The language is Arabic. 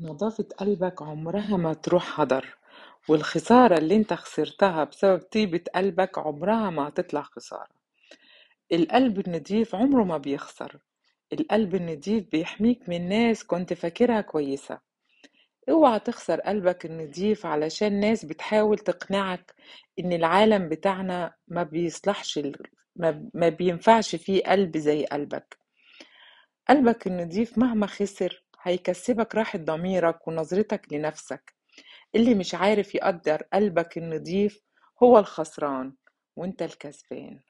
نظافة قلبك عمرها ما تروح هدر والخسارة اللي انت خسرتها بسبب طيبة قلبك عمرها ما هتطلع خسارة. القلب النضيف عمره ما بيخسر القلب النضيف بيحميك من ناس كنت فاكرها كويسة. اوعى تخسر قلبك النضيف علشان ناس بتحاول تقنعك ان العالم بتاعنا ما بيصلحش ما بينفعش فيه قلب زي قلبك. قلبك النضيف مهما خسر هيكسبك راحة ضميرك ونظرتك لنفسك. اللي مش عارف يقدر قلبك النضيف هو الخسران وانت الكسبان.